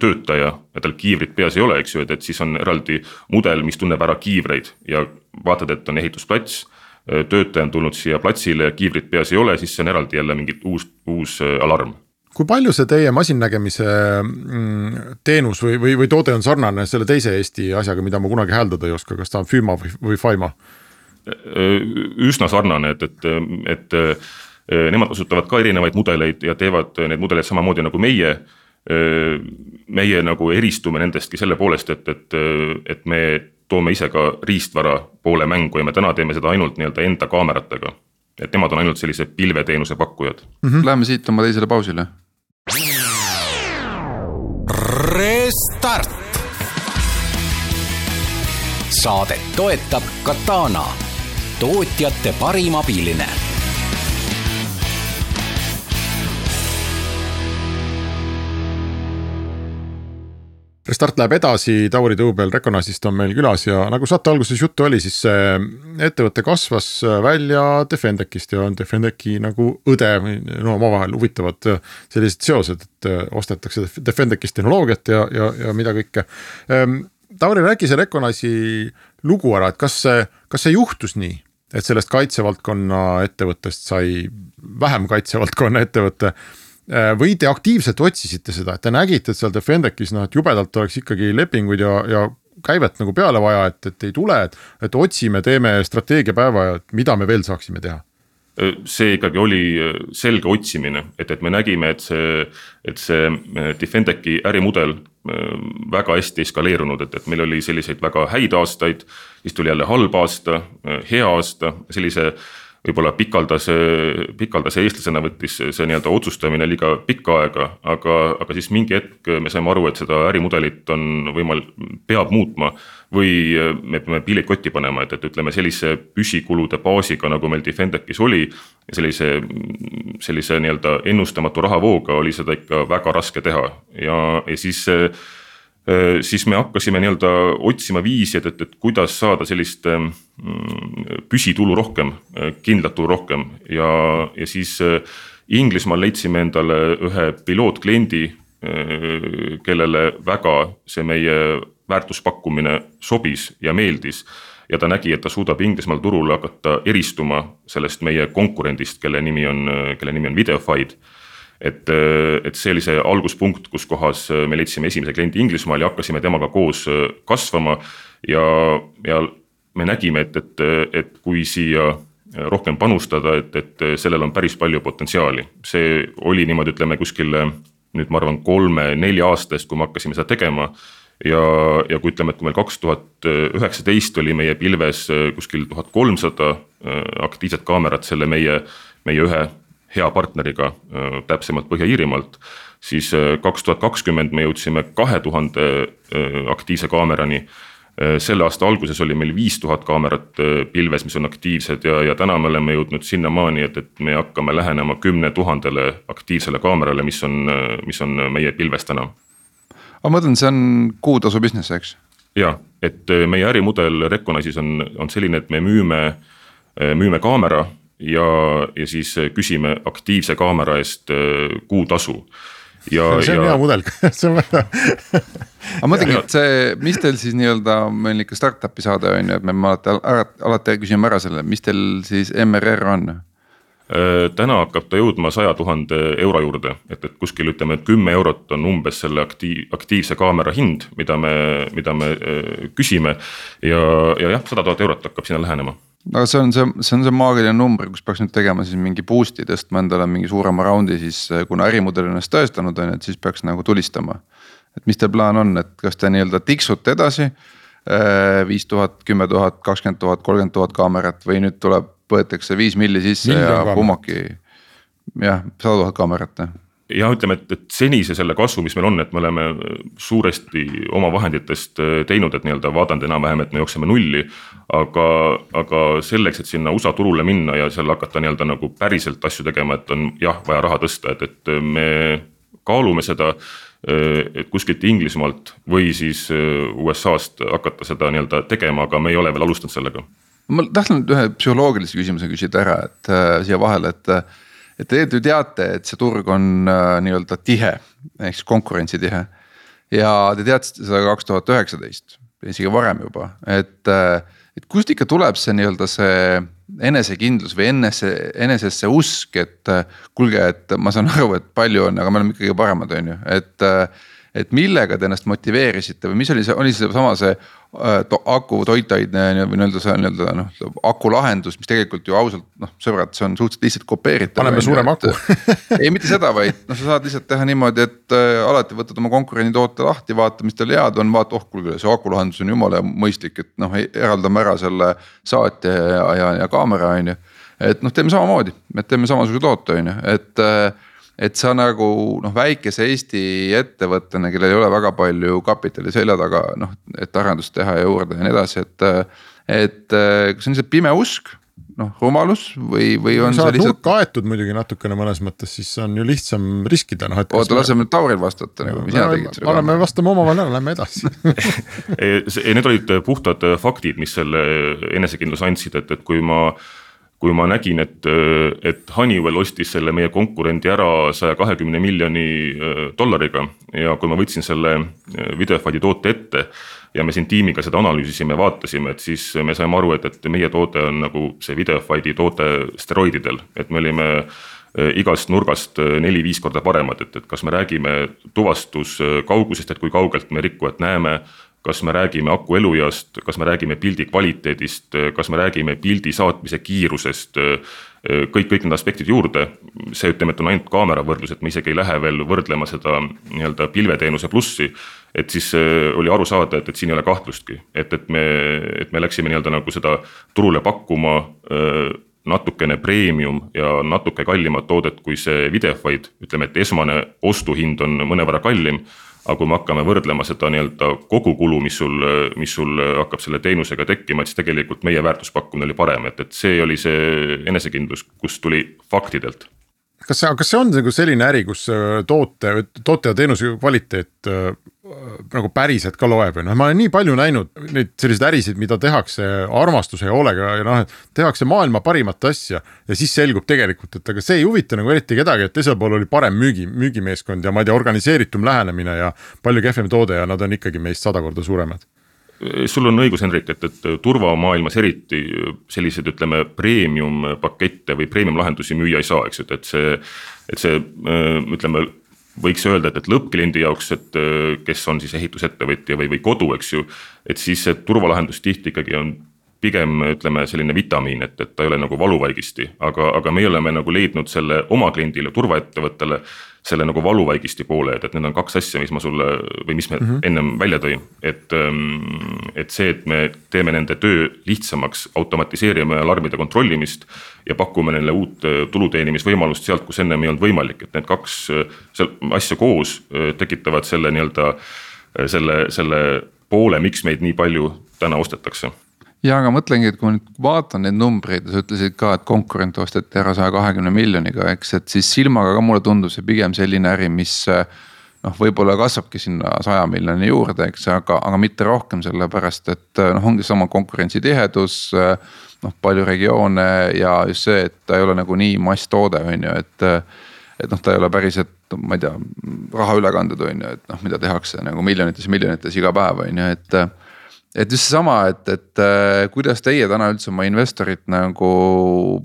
töötaja ja tal kiivrit peas ei ole, eks ju, et, et siis on eraldi mudel, mis tunneb ära kiivreid ja vaatad, et on ehitusplats. töötaja on tulnud siia platsile ja kiivrit peas ei ole, siis see on eraldi jälle mingi uus, uus äh, alarm kui palju see teie masinnägemise mm, teenus või, või, või toode on sarnane selle teise Eesti asjaga, mida ma kunagi hääldada ei oska, kas ta on Füma või, või Faima? üsna sarnane, et, et, et nemad kasutavad ka erinevaid mudeleid ja teevad neid mudeleid samamoodi nagu meie meie nagu eristume nendestki selle poolest, et, et, et me toome ise ka riistvara poole mängu ja me täna teeme seda ainult nii-öelda enda kaameratega. et nemad on ainult sellised pilveteenuse pakkujad mm. -hmm. Läheme siit oma teisele pausile. Restart. saadet toetab Katana, tootjate parim abiline Restart läheb edasi, Tauri Tuubel Recognizist on meil külas ja nagu saate alguses juttu oli, siis see ettevõte kasvas välja Defendecist ja on Defendeci nagu õde või no omavahel huvitavad sellised seosed, et ostetakse Defendecist tehnoloogiat ja, ja, ja mida kõike. Ehm, Tauri, räägi see Recognize'i lugu ära, et kas see, kas see juhtus nii, et sellest kaitsevaldkonna ettevõttest sai vähem kaitsevaldkonna ettevõte Äh, või te aktiivselt otsisite seda, et te nägite, et seal Defendec'is noh, et jubedalt oleks ikkagi lepinguid ja, ja käivet nagu peale vaja, et, et ei tule, et, et otsime, teeme strateegiapäeva ja mida me veel saaksime teha äh, see ikkagi oli äh, selge otsimine, et, et me nägime, et see, et see Defendec'i ärimudel väga hästi eskaleerunud, et, et meil oli selliseid väga häid aastaid. siis tuli jälle halb aasta, hea aasta, sellise võib-olla pikaldase, pikaldase eestlasena võttis see nii-öelda otsustamine liiga pikka aega, aga, aga siis mingi hetk me saime aru, et seda ärimudelit on võimal-, peab muutma. või me peame piilid kotti panema, et, et ütleme sellise püsikulude baasiga, nagu meil Defendecis oli. sellise, sellise nii-öelda ennustamatu rahavooga oli seda ikka väga raske teha ja, ja siis siis me hakkasime nii-öelda otsima viisi, et, et, et kuidas saada sellist mm, püsitulu rohkem, kindlat tulu rohkem ja, ja siis Inglismaal leidsime endale ühe pilootkliendi, kellele väga see meie väärtuspakkumine sobis ja meeldis ja ta nägi, et ta suudab Inglismaal turul hakata eristuma sellest meie konkurendist, kelle nimi on, kelle nimi on Videofied. Et, et see oli see alguspunkt, kus kohas me leidsime esimese kliendi Inglismaal ja hakkasime temaga koos kasvama. ja, ja me nägime, et, et, et kui siia rohkem panustada, et, et sellel on päris palju potentsiaali, see oli niimoodi, ütleme kuskil nüüd ma arvan kolme-nelja aasta eest, kui me hakkasime seda tegema ja, ja kui ütleme, et kui meil kaks tuhat üheksateist oli meie pilves äh, kuskil tuhat kolmsada äh, aktiivset kaamerat selle meie, meie ühe hea partneriga, äh, täpsemalt Põhja-Iirimaalt. siis kaks tuhat kakskümmend me jõudsime kahe tuhande aktiivse kaamerani selle aasta alguses oli meil viis tuhat kaamerat pilves, mis on aktiivsed ja, ja täna me oleme jõudnud sinnamaani, et, et me hakkame lähenema kümne tuhandele aktiivsele kaamerale, mis on, mis on meie pilves täna aga ma mõtlen, see on kuutasu business, eks? ja, et äh, meie ärimudel Recognize'is on, on selline, et me müüme, äh, müüme kaamera ja, ja siis äh, küsime aktiivse kaamera eest kuutasu. ja, see on ja... hea mudel see on väga aga mõtlengi, et see, mis teil siis nii-öelda, meil ikka startup'i saade on ju, et me alati, alati küsime ära selle, mis teil siis MRR on Äh, täna hakkab ta jõudma saja tuhande euro juurde, et, et kuskil ütleme, et kümme eurot on umbes selle aktiiv, aktiivse kaamera hind, mida me, mida me äh, küsime. ja, ja jah, sada tuhat eurot hakkab sinna lähenema aga see on see, see on see maagiline number, kus peaks nüüd tegema siis mingi boost'i tõstma endale mingi suurema raundi, siis äh, kuna ärimudel on ennast tõestanud, on ju, et siis peaks nagu tulistama. et mis teil plaan on, et kas te nii-öelda tiksute edasi viis tuhat, kümme tuhat, kakskümmend tuhat, kolmkümmend tuhat kaamerat või nüüd tuleb võetakse viis milli sisse Miljon ja Pummaki jah, sada tuhat kaamerat ja ütleme, et, et senise selle kasvu, mis meil on, et me oleme suuresti oma vahenditest äh, teinud, et nii-öelda vaadanud enam-vähem, et me jookseme nulli. aga, aga selleks, et sinna USA turule minna ja seal hakata nii-öelda nagu päriselt asju tegema, et on jah, vaja raha tõsta, et, et me kaalume seda. Äh, et kuskilt Inglismaalt või siis äh, USA-st hakata seda nii-öelda tegema, aga me ei ole veel alustanud sellega ma tahtsin ühe psühholoogilise küsimuse küsida ära, et äh, siia vahele, et. Et te ju teate, et see turg on äh, nii-öelda tihe, ehk siis konkurentsitihe. ja te teadsite seda kaks tuhat üheksateist, isegi varem juba, et äh,, et kust ikka tuleb see nii-öelda see enesekindlus või enese, enesesse usk, et äh, kuulge, et ma saan aru, et palju on, aga me oleme ikkagi paremad, on ju, et et millega te ennast motiveerisite või mis oli see, oli seesama see Äh, to, aku toitaine või nii-öelda see nii-öelda noh, aku lahendus, mis tegelikult ju ausalt noh, sõbrad, see on suhteliselt lihtsalt kopeeritav. paneme suurema aku ei, mitte seda, vaid noh, sa saad lihtsalt teha niimoodi, et äh, alati võtad oma konkurendi toote lahti, vaata, mis tal head on, vaata, oh kuulge, see aku lahendus on jumala mõistlik, et noh, eraldame ära selle saatja ja, ja, ja kaamera on ju. et noh, teeme samamoodi, et teeme samasuguse toote, on ju, et äh, et sa nagu noh, väikese Eesti ettevõttena, kellel ei ole väga palju kapitali selja taga, noh, et arendust teha ja juurde ja nii edasi, et. et kas see on lihtsalt pime usk, noh rumalus või, või on see lihtsalt. nurka aetud muidugi natukene mõnes mõttes, siis on ju lihtsam riskida, noh. oota, laseme nüüd Tauril vastata nagu, mis sina tegid. anname, vastame omavahel ära, lähme edasi Need olid puhtad faktid, mis selle enesekindluse andsid, et, et kui ma kui ma nägin, et, et Honeywell ostis selle meie konkurendi ära saja kahekümne miljoni äh, dollariga ja kui ma võtsin selle äh, Videofighti toote ette ja me siin tiimiga seda analüüsisime, vaatasime, et siis me saime aru, et, et meie toode on nagu see Videofighti toode steroididel, et me olime äh, igast nurgast neli-viis korda paremad, et, et kas me räägime tuvastuskaugusest, et kui kaugelt me rikkujat näeme kas me räägime aku elueast, kas me räägime pildi kvaliteedist, kas me räägime pildi saatmise kiirusest, kõik, kõik need aspektid juurde. see ütleme, et on ainult kaamera võrdlus, et me isegi ei lähe veel võrdlema seda nii-öelda pilveteenuse plussi. et siis äh, oli aru saada, et, et siin ei ole kahtlustki, et, et me, et me läksime nii-öelda nagu seda turule pakkuma äh, natukene premium ja natuke kallimat toodet kui see Videofight, ütleme, et esmane ostuhind on mõnevõrra kallim aga kui me hakkame võrdlema seda nii-öelda kogukulu, mis sul, mis sul hakkab selle teenusega tekkima, et siis tegelikult meie väärtuspakkumine oli parem, et, et see oli see enesekindlus, kus tuli faktidelt. Kas see, kas see on nagu selline äri, kus toote, toote ja teenuse kvaliteet nagu päriselt ka loeb ja noh, ma olen nii palju näinud neid selliseid ärisid, mida tehakse armastuse ja hoolega ja noh, et tehakse maailma parimat asja. ja siis selgub tegelikult, et aga see ei huvita nagu eriti kedagi, et teisel pool oli parem müügi, müügimeeskond ja ma ei tea, organiseeritum lähenemine ja palju kehvem toode ja nad on ikkagi meist sada korda suuremad sul on õigus, Henrik, et, et turvamaailmas eriti selliseid, ütleme, premium pakette või premium lahendusi müüa ei saa, eks ju, et see. et see ütleme võiks öelda, et, et lõppkliendi jaoks, et kes on siis ehitusettevõtja või, või kodu, eks ju. et siis see turvalahendus tihti ikkagi on pigem ütleme selline vitamiin, et, et ta ei ole nagu valuvaigisti, aga, aga meie oleme nagu leidnud selle oma kliendile, turvaettevõttele selle nagu valuvaigisti poole, et, et need on kaks asja, mis ma sulle või mis me mm -hmm. ennem välja tõin. et, ähm, et see, et me teeme nende töö lihtsamaks, automatiseerime alarmide kontrollimist. ja pakume neile uut äh, tulu teenimisvõimalust sealt, kus ennem ei olnud võimalik, et need kaks äh, asja koos äh, tekitavad selle nii-öelda selle, selle poole, miks meid nii palju täna ostetakse ja aga mõtlengi, et kui ma nüüd vaatan neid numbreid ja sa ütlesid ka, et konkurent osteti ära saja kahekümne miljoniga, eks, et siis silmaga ka mulle tundub see pigem selline äri, mis. noh, võib-olla kasvabki sinna saja miljoni juurde, eks, aga, aga mitte rohkem, sellepärast et noh, ongi sama konkurentsitihedus. noh, palju regioone ja just see, et ta ei ole nagu nii masstoode, on ju, et. et noh, ta ei ole päris, et ma ei tea, rahaülekanded on ju, et noh, mida tehakse nagu miljonites, miljonites iga päev on ju, et et just seesama, et, et äh, kuidas teie täna üldse oma investorit nagu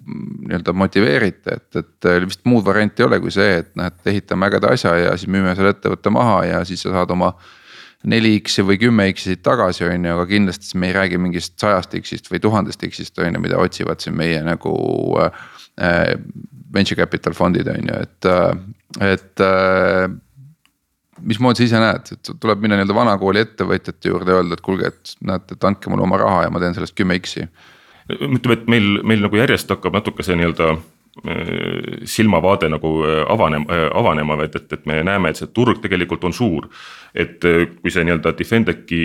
nii-öelda motiveerite, et, et äh, vist muud varianti ei ole kui see, et noh, et ehitame ägeda asja ja siis müüme selle ettevõtte maha ja siis sa saad oma. neli X-i või kümme X-i tagasi, on ju, aga kindlasti siis me ei räägi mingist sajast X-ist või tuhandest X-ist on ju, mida otsivad siin meie nagu äh,. Venture capital fondid on ju, et, äh, et äh, mismoodi sa ise näed, et tuleb minna nii-öelda vanakooli ettevõtjate juurde ja öelda, et kuulge, et näete, et andke mulle oma raha ja ma teen sellest kümme X-i. ütleme, et meil, meil nagu järjest hakkab natuke see nii-öelda äh, silmavaade nagu äh, avanema, äh, avanema, et, et, et me näeme, et see turg tegelikult on suur. et kui see nii-öelda Defendeki,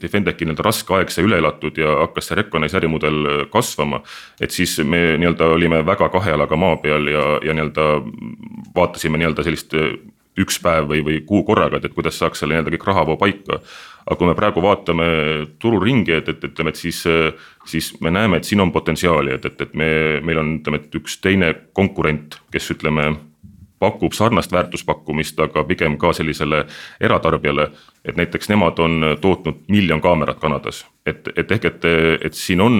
Defendeki nii-öelda raske aeg sai üle elatud ja hakkas see Recognize ärimudel kasvama. et siis me nii-öelda olime väga kahe jalaga maa peal ja, ja nii-öelda vaatasime nii-öelda sellist üks päev või, või kuu korraga, et, et kuidas saaks selle nii-öelda kõik rahavoo paika. aga kui me praegu vaatame tururingi, et, et ütleme, et siis, siis me näeme, et siin on potentsiaali, et, et, et me, meil on, ütleme, et üks teine konkurent, kes ütleme pakub sarnast väärtuspakkumist, aga pigem ka sellisele eratarbijale. et näiteks nemad on tootnud miljon kaamerat Kanadas, et, et ehk, et, et siin on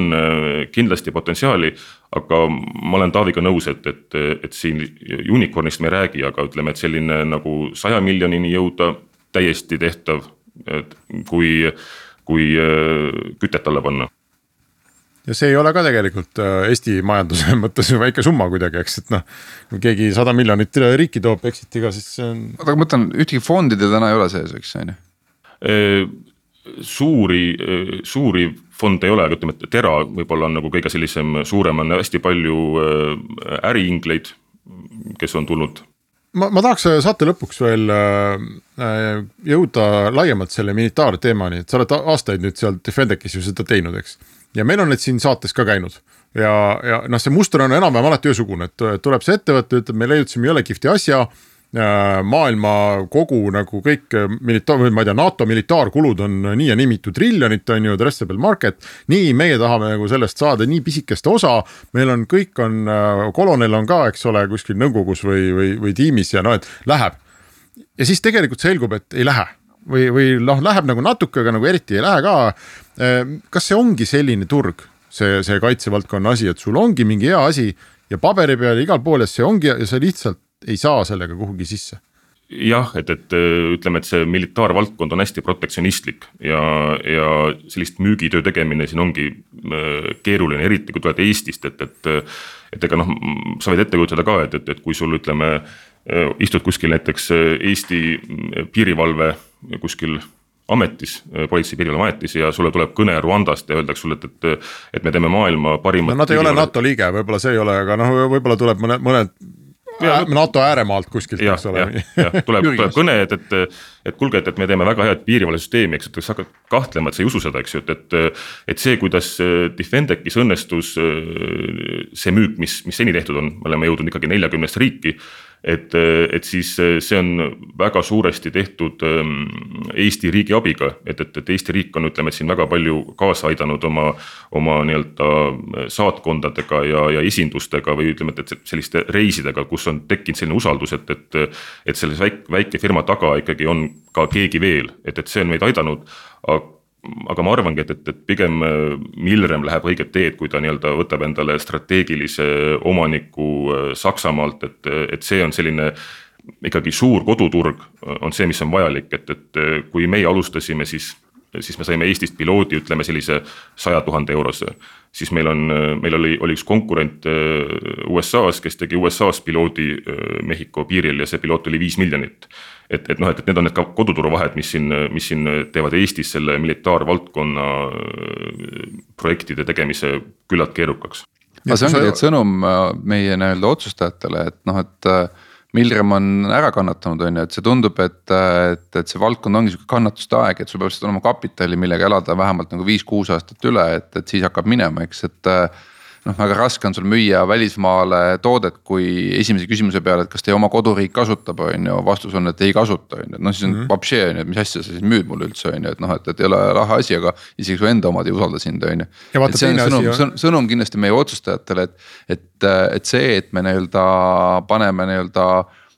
kindlasti potentsiaali. Aga ma olen Taaviga nõus, et, et, et siin unicorn'ist me ei räägi, aga ütleme, et selline nagu saja miljonini jõuda täiesti tehtav, et kui, kui äh, kütet alla panna ja see ei ole ka tegelikult äh, Eesti majanduse mõttes ju väike summa kuidagi, eks, et noh. kui keegi sada miljonit riiki toob exit'iga, siis see on. oota, aga ma mõtlen, ühtegi fondi teil täna ei ole sees, eks on ju? Äh, suuri, äh, suuri fonde ei ole, aga ütleme, et Tera võib-olla on nagu kõige sellisem suurem, on hästi palju äriingleid, kes on tulnud. Ma, ma tahaks saate lõpuks veel jõuda laiemalt selle militaarteemani, et sa oled aastaid nüüd seal Defendekis ju seda teinud, eks. Ja meil on need siin saates ka käinud. Ja, ja noh, see muster on enam-vähem alati ühesugune, et tuleb see ettevõte, ütleb, me leiutasime jõle kihvti asja maailma kogu nagu kõik militaar, või ma ei tea, NATO militaarkulud on nii ja nii mitu triljonit, on ju, addressable market. nii, meie tahame nagu sellest saada nii pisikest osa, meil on, kõik on, kolonel on ka, eks ole, kuskil nõukogus või, või, või tiimis ja noh, et läheb. ja siis tegelikult selgub, et ei lähe või, või noh, läheb nagu natuke, aga nagu eriti ei lähe ka. Kas see ongi selline turg, see, see kaitsevaldkonna asi, et sul ongi mingi hea asi ja paberi peal igal pool ja see ongi ja sa lihtsalt ei saa sellega kuhugi sisse? jah, et, et ütleme, et see militaarvaldkond on hästi protektsionistlik ja, ja sellist müügitöö tegemine siin ongi äh, keeruline, eriti kui tuled Eestist, et, et. et ega noh, sa võid ette kujutada ka, et, et, et kui sul ütleme, äh, istud kuskil näiteks äh, Eesti piirivalve kuskil ametis, politsei piirivalveametis ja sulle tuleb kõne Rwandast ja öeldakse sulle, et, et. et me teeme maailma parimat. no nad ei ole NATO liige, võib-olla see ei ole, aga noh, võib-olla tuleb mõned, mõned ja, NATO ääremaalt kuskilt, eks ole. tuleb, tuleb kõne, et, et, et kuulge, et, et me teeme väga head piirivalvesüsteemi, eks, et sa hakkad kahtlema, et sa ei usu seda, eks ju, et, et. et see, kuidas Defendekis õnnestus see müük, mis, mis seni tehtud on, me oleme jõudnud ikkagi neljakümnest riiki et, et siis see on väga suuresti tehtud ähm, Eesti riigi abiga, et, et, et Eesti riik on, ütleme, siin väga palju kaasa aidanud oma, oma nii-öelda saatkondadega ja, ja esindustega või ütleme, et, et selliste reisidega, kus on tekkinud selline usaldus, et, et. et selles väike, väike firma taga ikkagi on ka keegi veel, et, et see on meid aidanud aga ma arvangi, et, et, et pigem äh, Milrem läheb õiget teed, kui ta nii-öelda võtab endale strateegilise omaniku äh, Saksamaalt, et, et see on selline ikkagi suur koduturg on see, mis on vajalik, et, et kui meie alustasime, siis, siis me saime Eestist piloodi, ütleme sellise saja tuhande eurose. siis meil on, meil oli, oli üks konkurent äh, USA-s, kes tegi USA-s piloodi Mehhiko piiril ja see piloot oli viis miljonit et, et noh, et, et need on need ka koduturu vahed, mis siin, mis siin teevad Eestis selle militaarvaldkonna äh, projektide tegemise küllalt keerukaks. aga see ongi tegelikult sõnum äh, meie nii-öelda otsustajatele, et noh, et äh, Milrem on ära kannatanud, on ju, et see tundub, et, et, et see valdkond ongi sihuke kannatuste aeg, et sul peab lihtsalt olema kapitali, millega elada vähemalt nagu viis-kuus aastat üle, et, et siis hakkab minema, eks, et noh, väga raske on sul müüa välismaale toodet, kui esimese küsimuse peale, et kas teie oma koduriik kasutab, on ju, vastus on, et ei kasuta, on ju, et noh, siis on mm -hmm. on ju, et mis asja sa siis müüd mulle üldse on ju, et noh, et, et ei ole raha asi, aga isegi su enda omad ei usalda sind, on ju. et see on sõnum, sõnum, sõnum kindlasti meie otsustajatele, et, et, et see, et me nii-öelda paneme nii-öelda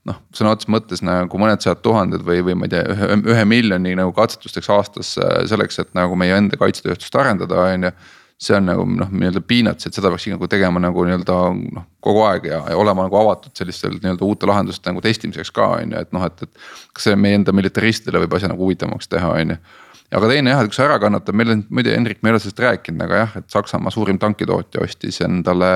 noh, sõna otseses mõttes nagu mõned sajad tuhanded või, või ma ei tea, ühe, ühe miljoni nagu katsetusteks aastas selleks, et nagu meie enda kaitsetööstust arendada, on ju see on nagu noh, nii-öelda peanuts, et seda peaks nagu tegema nagu nii-öelda noh, kogu aeg ja, ja olema nagu avatud sellistel nii-öelda uute lahenduste nagu testimiseks ka on ju, et noh, et, et. kas see meie enda militaristidele võib asja nagu huvitavamaks teha, on ju. aga teine jah, et kui see ära kannatab, meil on muide Hendrik, me ei ole sellest rääkinud, aga jah, et Saksamaa suurim tankitootja ostis endale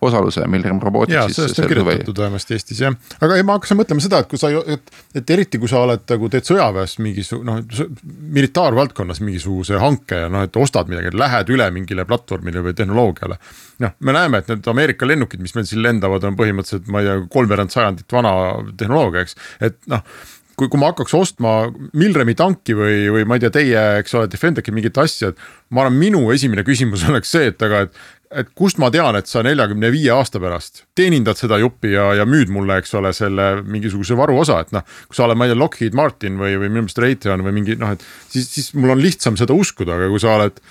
osaluse Milrem Robotics'is. jaa, sellest on kirjutatud vähemasti Eestis jah, aga ei, ma hakkasin mõtlema seda, et kui sa, et, et eriti kui sa oled nagu teed sõjaväes mingisugune noh, militaarvaldkonnas mingisuguse hanke ja noh, et ostad midagi, lähed üle mingile platvormile või tehnoloogiale. noh, me näeme, et need Ameerika lennukid, mis meil siin lendavad, on põhimõtteliselt, ma ei tea, kolmveerand sajandit vana tehnoloogia, eks, et noh kui, kui ma hakkaks ostma Milremi tanki või, või ma ei tea, teie, eks ole, Defenderi mingit asja, et. ma arvan, minu esimene küsimus oleks see, et aga, et, et kust ma tean, et sa neljakümne viie aasta pärast teenindad seda juppi ja, ja müüd mulle, eks ole, selle mingisuguse varuosa, et noh. kui sa oled, ma ei tea, Lockheed Martin või, või minu meelest Raytheon või mingi noh, et siis, siis mul on lihtsam seda uskuda, aga kui sa oled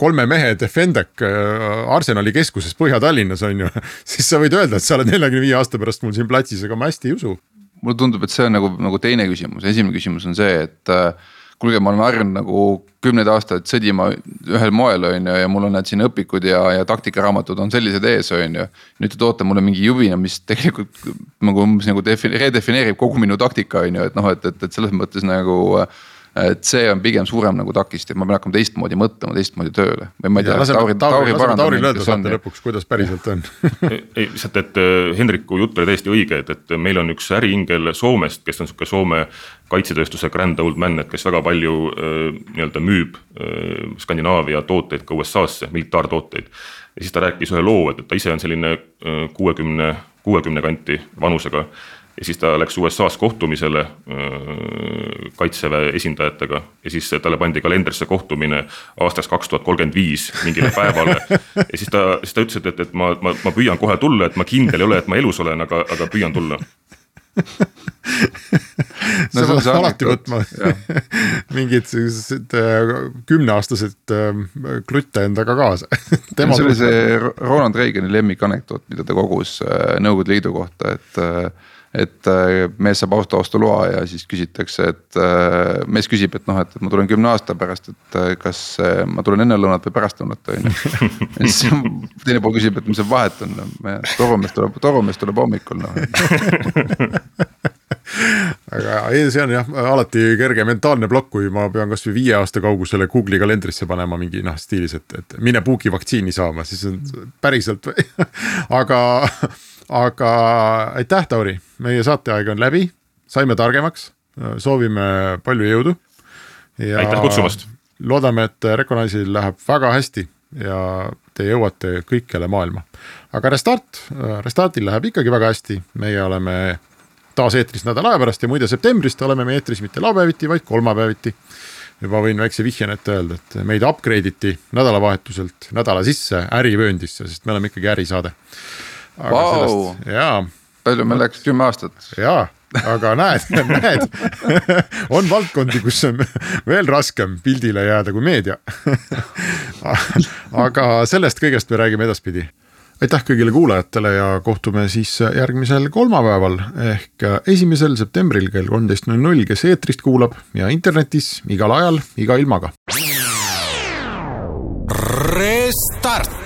kolme mehe Defendec äh, Arsenali keskuses Põhja-Tallinnas on ju, siis sa võid öelda, et sa oled neljakümne viie aasta pärast mul siin platsis, aga ma hästi ei usu. mulle tundub, et see on nagu, nagu teine küsimus, esimene küsimus on see, et äh, kuulge, ma olen harjunud nagu kümneid aastaid sõdima ühel moel, on ju, ja mul on need siin õpikud ja, ja taktikaraamatud on sellised ees, on ju. nüüd te toote mulle mingi jubina, mis tegelikult nagu umbes nagu redefineerib kogu minu taktika, on ju, et noh, et, et, et selles mõttes nagu äh, et see on pigem suurem nagu takistus, ma pean hakkama teistmoodi mõtlema, teistmoodi tööle. või ma ei tea, Tauri, Tauri, Tauri, öelda saate lõpuks, kuidas päriselt on ei, lihtsalt, et äh, Hendriku jutt oli täiesti õige, et, et meil on üks äriingel Soomest, kes on sihuke Soome kaitsetööstuse grand old man, et kes väga palju äh, nii-öelda müüb äh, Skandinaavia tooteid ka USA-sse, militaartooteid. ja siis ta rääkis ühe loo, et, et ta ise on selline kuuekümne, kuuekümne kanti vanusega ja siis ta läks USA-s kohtumisele äh, kaitseväe esindajatega. Ja siis talle pandi kalendrisse kohtumine aastaks kaks tuhat kolmkümmend viis mingile päevale. ja siis ta, siis ta ütles, et, et, et ma, ma, ma püüan kohe tulla, et ma kindel ei ole, et ma elus olen, aga, aga püüan tulla. No, sa pead alati võtma mingid sellised äh, kümneaastased äh, klutte endaga kaasa. See oli see Ronald Reagani lemmikanekdoot, mida ta kogus äh, Nõukogude Liidu kohta, et et äh, mees saab auto ostuloa ja siis küsitakse, et äh, mees küsib, et noh, et ma tulen kümne aasta pärast, et äh, kas ma tulen enne lõunat või pärast lõunat on ju. ja siis teine pool küsib, et mis see vahet on, torumees tuleb, torumees tuleb hommikul noh aga ei, see on jah alati kerge mentaalne plokk, kui ma pean kasvõi viie aasta kaugusele Google'i kalendrisse panema mingi noh stiilis, et, et mine puugi vaktsiini saama, siis on päriselt aga aga aitäh, Tauri, meie saateaeg on läbi, saime targemaks, soovime palju jõudu. aitäh kutsumast. loodame, et Recognize'il läheb väga hästi ja te jõuate kõikjale maailma. aga Restart, Restartil läheb ikkagi väga hästi, meie oleme taas eetris nädala aja pärast ja muide septembrist oleme me eetris mitte laupäeviti, vaid kolmapäeviti. juba võin väikse vihjena ette öelda, et meid upgrade iti nädalavahetuselt nädala sisse ärivööndisse, sest me oleme ikkagi ärisaade jaa, palju meil läks, kümme aastat? jaa, aga näed, näed, on valdkondi, kus on veel raskem pildile jääda kui meedia. aga sellest kõigest me räägime edaspidi aitäh kõigile kuulajatele ja kohtume siis järgmisel kolmapäeval ehk esimesel septembril kell kolmteist null null, kes eetrist kuulab ja internetis igal ajal, iga ilmaga. Restart.